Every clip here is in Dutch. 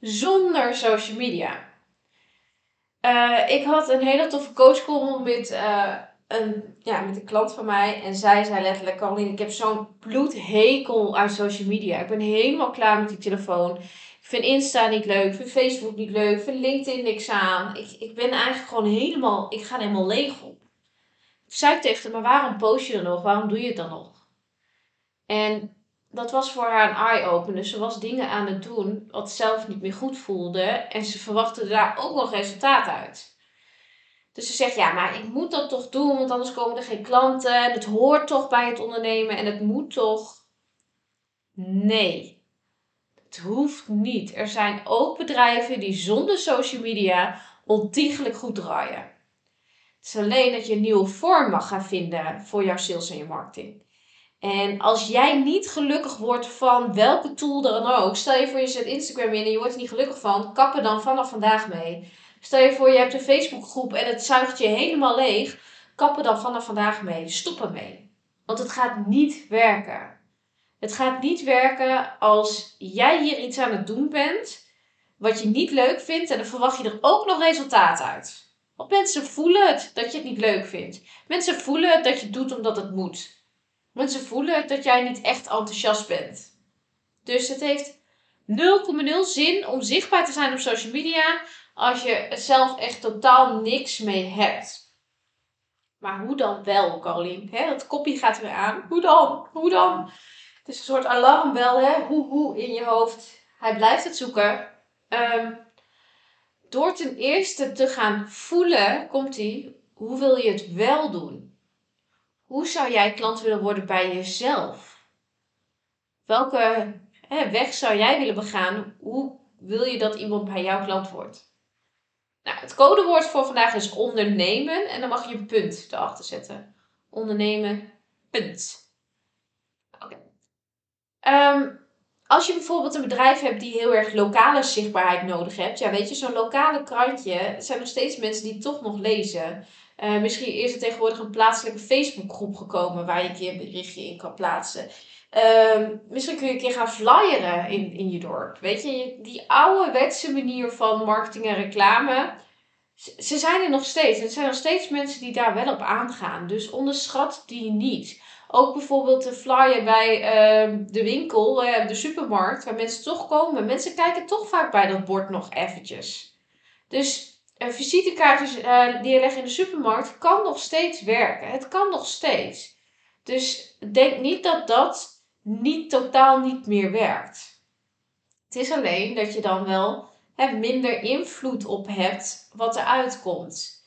zonder social media? Uh, ik had een hele toffe coachcall met, uh, een, ja, met een klant van mij. En zij zei letterlijk, Caroline, ik heb zo'n bloedhekel aan social media. Ik ben helemaal klaar met die telefoon. Ik vind Insta niet leuk, ik vind Facebook niet leuk, ik vind LinkedIn niks aan. Ik, ik ben eigenlijk gewoon helemaal, ik ga er helemaal leeg op. Ik zei tegen maar waarom post je dan nog? Waarom doe je het dan nog? En dat was voor haar een eye-opener. Ze was dingen aan het doen wat zelf niet meer goed voelde. En ze verwachtte daar ook nog resultaat uit. Dus ze zegt, ja, maar ik moet dat toch doen, want anders komen er geen klanten. Het hoort toch bij het ondernemen en het moet toch. Nee, het hoeft niet. Er zijn ook bedrijven die zonder social media ontiegelijk goed draaien. Het is alleen dat je een nieuwe vorm mag gaan vinden voor jouw sales en je marketing. En als jij niet gelukkig wordt van welke tool dan ook, stel je voor je zet Instagram in en je wordt er niet gelukkig van, kap er dan vanaf vandaag mee. Stel je voor je hebt een Facebookgroep en het zuigt je helemaal leeg, kap er dan vanaf vandaag mee. Stop ermee. Want het gaat niet werken. Het gaat niet werken als jij hier iets aan het doen bent wat je niet leuk vindt en dan verwacht je er ook nog resultaat uit. Want mensen voelen het dat je het niet leuk vindt. Mensen voelen het dat je het doet omdat het moet. Mensen voelen dat jij niet echt enthousiast bent. Dus het heeft 0,0 zin om zichtbaar te zijn op social media als je zelf echt totaal niks mee hebt. Maar hoe dan wel, Caroline? Hè, dat kopje gaat weer aan. Hoe dan? Hoe dan? Het is een soort alarmbel, hè? Hoe, hoe in je hoofd. Hij blijft het zoeken. Ehm, door ten eerste te gaan voelen, komt hij, hoe wil je het wel doen? Hoe zou jij klant willen worden bij jezelf? Welke hè, weg zou jij willen begaan? Hoe wil je dat iemand bij jouw klant wordt? Nou, het codewoord voor vandaag is ondernemen. En dan mag je een punt erachter zetten. Ondernemen, punt. Oké. Ehm, als je bijvoorbeeld een bedrijf hebt die heel erg lokale zichtbaarheid nodig hebt. Ja, weet je, zo'n lokale krantje. zijn nog steeds mensen die toch nog lezen. Uh, misschien is er tegenwoordig een plaatselijke Facebookgroep gekomen waar je een keer een berichtje in kan plaatsen. Uh, misschien kun je een keer gaan flyeren in, in je dorp. Weet je, die ouderwetse manier van marketing en reclame. Ze zijn er nog steeds. Er zijn nog steeds mensen die daar wel op aangaan. Dus onderschat die niet. Ook bijvoorbeeld de flyer bij uh, de winkel, uh, de supermarkt, waar mensen toch komen. Mensen kijken toch vaak bij dat bord nog eventjes. Dus een visitekaart uh, die je legt in de supermarkt kan nog steeds werken. Het kan nog steeds. Dus denk niet dat dat niet totaal niet meer werkt. Het is alleen dat je dan wel hè, minder invloed op hebt wat eruit komt.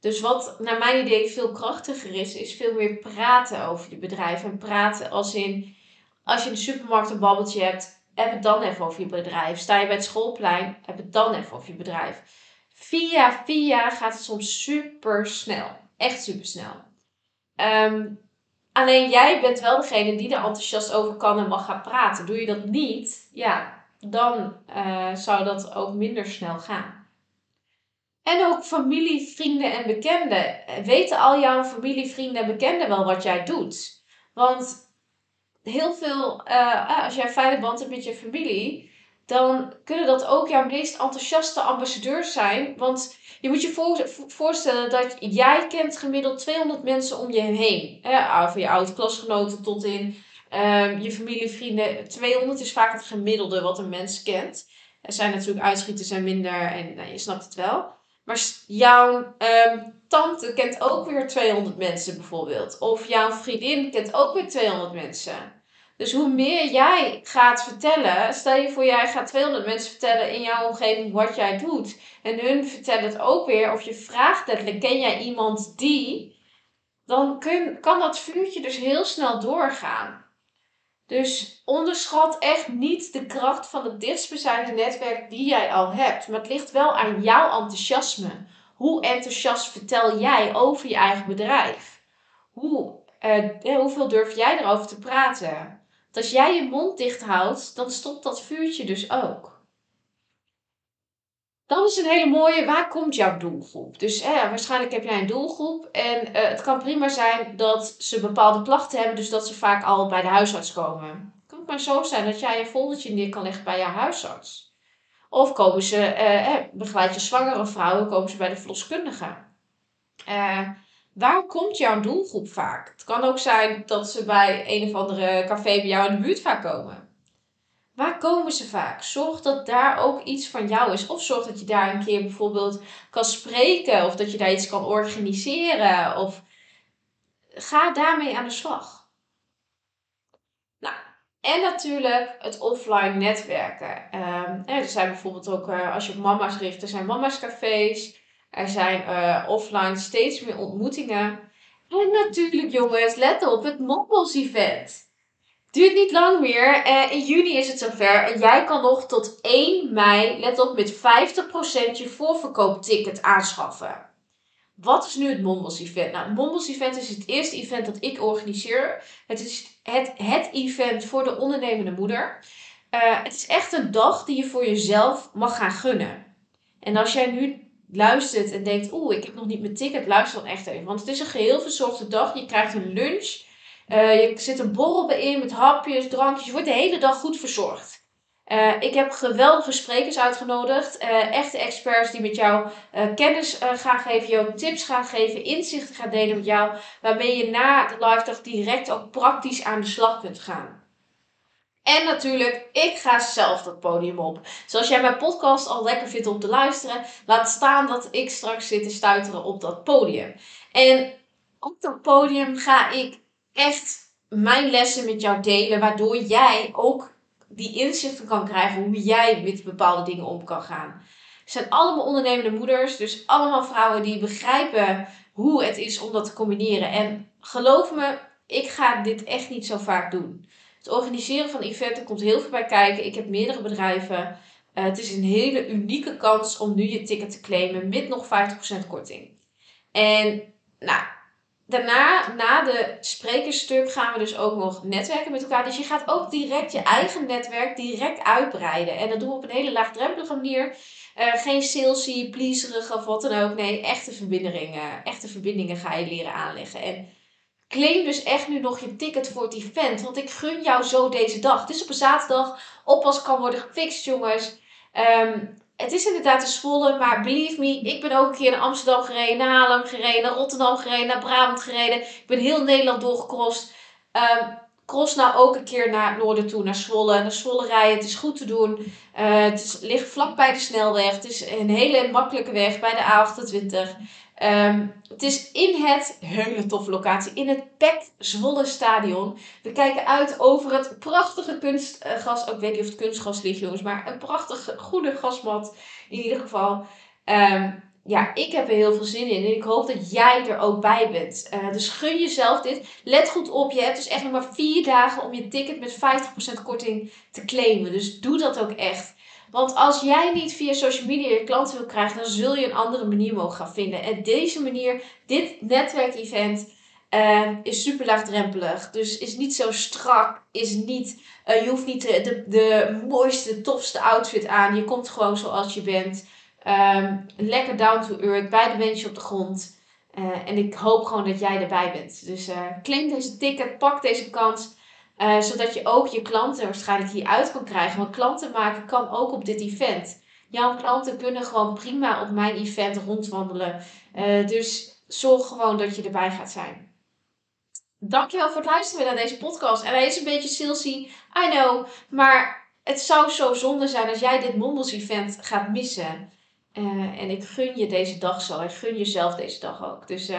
Dus wat naar mijn idee veel krachtiger is, is veel meer praten over je bedrijf. En praten als in, als je in de supermarkt een babbeltje hebt, heb het dan even over je bedrijf. Sta je bij het schoolplein, heb het dan even over je bedrijf via via gaat het soms super snel. Echt super snel. Ehm, alleen jij bent wel degene die er enthousiast over kan en mag gaan praten. Doe je dat niet, ja, dan uh, zou dat ook minder snel gaan. En ook familie, vrienden en bekenden. Weten al jouw familie, vrienden en bekenden wel wat jij doet? Want heel veel, uh, als jij een fijne band hebt met je familie, dan kunnen dat ook jouw meest enthousiaste ambassadeurs zijn. Want je moet je voorstellen dat jij kent gemiddeld 200 mensen om je heen. Hè? Van je oud-klasgenoten tot in um, je familie, vrienden. 200 is vaak het gemiddelde wat een mens kent. Er zijn natuurlijk uitschieters en minder en nou, je snapt het wel. Maar jouw um, tante kent ook weer 200 mensen bijvoorbeeld. Of jouw vriendin kent ook weer 200 mensen. Dus hoe meer jij gaat vertellen, stel je voor jij gaat 200 mensen vertellen in jouw omgeving wat jij doet. En hun vertellen het ook weer, of je vraagt letterlijk, ken jij iemand die? Dan kun, kan dat vuurtje dus heel snel doorgaan. Dus onderschat echt niet de kracht van het dichtstbijzijnde netwerk die jij al hebt. Maar het ligt wel aan jouw enthousiasme. Hoe enthousiast vertel jij over je eigen bedrijf? Hoe, uh, hoeveel durf jij erover te praten? Als jij je mond dicht houdt, dan stopt dat vuurtje dus ook. Dan is een hele mooie, waar komt jouw doelgroep? Dus waarschijnlijk heb jij een doelgroep en uh, het kan prima zijn dat ze bepaalde klachten hebben, dus dat ze vaak al bij de huisarts komen. Het kan maar zo zijn dat jij een foldertje neer kan leggen bij jouw huisarts. Of komen ze, uh, begeleid je zwangere vrouwen, komen ze bij de verloskundige. Uh, waar komt jouw doelgroep vaak? Het kan ook zijn dat ze bij een of andere café bij jou in de buurt vaak komen. Waar komen ze vaak? Zorg dat daar ook iets van jou is. Of zorg dat je daar een keer bijvoorbeeld kan spreken. Of dat je daar iets kan organiseren. Of ga daarmee aan de slag. Nou, en natuurlijk het offline netwerken. Um, er zijn bijvoorbeeld ook, uh, als je op mama's richt, er zijn mama's cafés. Er zijn uh, offline steeds meer ontmoetingen. En natuurlijk jongens, let op het Mobbels event. Duurt niet lang meer. In juni is het zover. En jij kan nog tot 1 mei, let op, met 50% je voorverkoopticket aanschaffen. Wat is nu het Mombos Event? Nou, het Mombos Event is het eerste event dat ik organiseer. Het is het, het event voor de ondernemende moeder. Uh, het is echt een dag die je voor jezelf mag gaan gunnen. En als jij nu luistert en denkt, oeh, ik heb nog niet mijn ticket, luister dan echt even. Want het is een geheel verzorgde dag. Je krijgt een lunch. Uh, je zit een borrel in met hapjes, drankjes. Je wordt de hele dag goed verzorgd. Uh, ik heb geweldige sprekers uitgenodigd. Uh, echte experts die met jou kennis gaan geven, jou tips gaan geven, inzichten gaan delen met jou. Waarmee je na de live dag direct ook praktisch aan de slag kunt gaan. En natuurlijk, ik ga zelf dat podium op. Zoals jij mijn podcast al lekker vindt om te luisteren, laat staan dat ik straks zit te stuiteren op dat podium. En op dat podium ga ik echt mijn lessen met jou delen, waardoor jij ook die inzichten kan krijgen hoe jij met bepaalde dingen om kan gaan. Het zijn allemaal ondernemende moeders, dus allemaal vrouwen die begrijpen hoe het is om dat te combineren. En geloof me, ik ga dit echt niet zo vaak doen. Het organiseren van eventen komt heel veel bij kijken. Ik heb meerdere bedrijven. Uh, het is een hele unieke kans om nu je ticket te claimen met nog 50% korting. En nou, daarna, na de sprekerstuk, gaan we dus ook nog netwerken met elkaar. Dus je gaat ook direct je eigen netwerk direct uitbreiden. En dat doen we op een hele laagdrempelige manier. Uh, geen salesy, pleaserig of wat dan ook. Nee, echte verbindingen, echte verbindingen ga je leren aanleggen. En claim dus echt nu nog je ticket voor het event. Want ik gun jou zo deze dag. Het is op een zaterdag. Oppas kan worden gefixt, jongens. Um, het is inderdaad een Zwolle, maar believe me, ik ben ook een keer naar Amsterdam gereden, naar Haarlem gereden, naar Rotterdam gereden, naar Brabant gereden. Ik ben heel Nederland doorgecrossed. Um, cross nou ook een keer naar het noorden toe, naar Zwolle. Naar Zwolle rijden, het is goed te doen. Uh, het is, ligt vlak bij de snelweg. Het is een hele makkelijke weg bij de A28. Um, het is in het, hele toffe locatie, in het PEC Zwolle Stadion. We kijken uit over het prachtige kunstgas. Ook weet niet of het kunstgas ligt, jongens, maar een prachtige, goede gasmat in ieder geval. Um, ja, ik heb er heel veel zin in en ik hoop dat jij er ook bij bent. Uh, dus gun jezelf dit. Let goed op, je hebt dus echt nog maar vier dagen om je ticket met 50% korting te claimen. Dus doe dat ook echt. Want als jij niet via social media je klanten wil krijgen, dan zul je een andere manier mogen gaan vinden. En deze manier, dit netwerkevent, uh, is super laagdrempelig. Dus is niet zo strak. Is niet, uh, je hoeft niet de, de, de mooiste, tofste outfit aan. Je komt gewoon zoals je bent. Um, lekker down to earth, bij de beentje op de grond. Uh, en ik hoop gewoon dat jij erbij bent. Dus uh, claim deze ticket, pak deze kans. Uh, zodat je ook je klanten waarschijnlijk hieruit kan krijgen. Want klanten maken kan ook op dit event. Jouw klanten kunnen gewoon prima op mijn event rondwandelen. Dus zorg gewoon dat je erbij gaat zijn. Dankjewel voor het luisteren naar deze podcast. En hij is een beetje salesy, I know. Maar het zou zo zonde zijn als jij dit Mombos event gaat missen. Uh, en ik gun je deze dag zo. Ik gun jezelf deze dag ook. Dus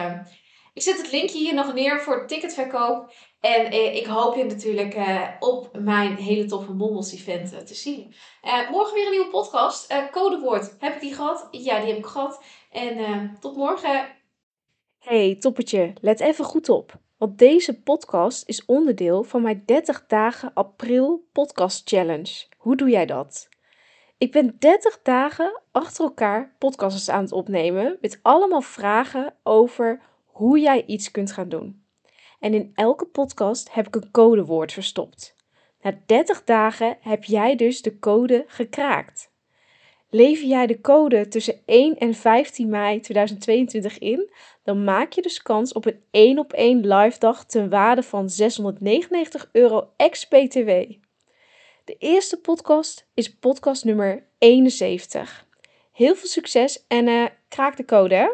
ik zet het linkje hier nog neer voor ticketverkoop. En eh, ik hoop je natuurlijk eh, op mijn hele toffe Mommels event eh, te zien. Eh, morgen weer een nieuwe podcast. Eh, codewoord. Heb ik die gehad? Ja, die heb ik gehad. En eh, tot morgen. Hey, toppertje. Let even goed op. Want deze podcast is onderdeel van mijn 30 dagen april podcast challenge. Hoe doe jij dat? Ik ben 30 dagen achter elkaar podcasts aan het opnemen met allemaal vragen over hoe jij iets kunt gaan doen. En in elke podcast heb ik een codewoord verstopt. Na 30 dagen heb jij dus de code gekraakt. Lever jij de code tussen 1 en 15 mei 2022 in, dan maak je dus kans op een 1 op 1 live dag ten waarde van 699 euro ex-BTW. De eerste podcast is podcast nummer 71. Heel veel succes en uh, kraak de code hè!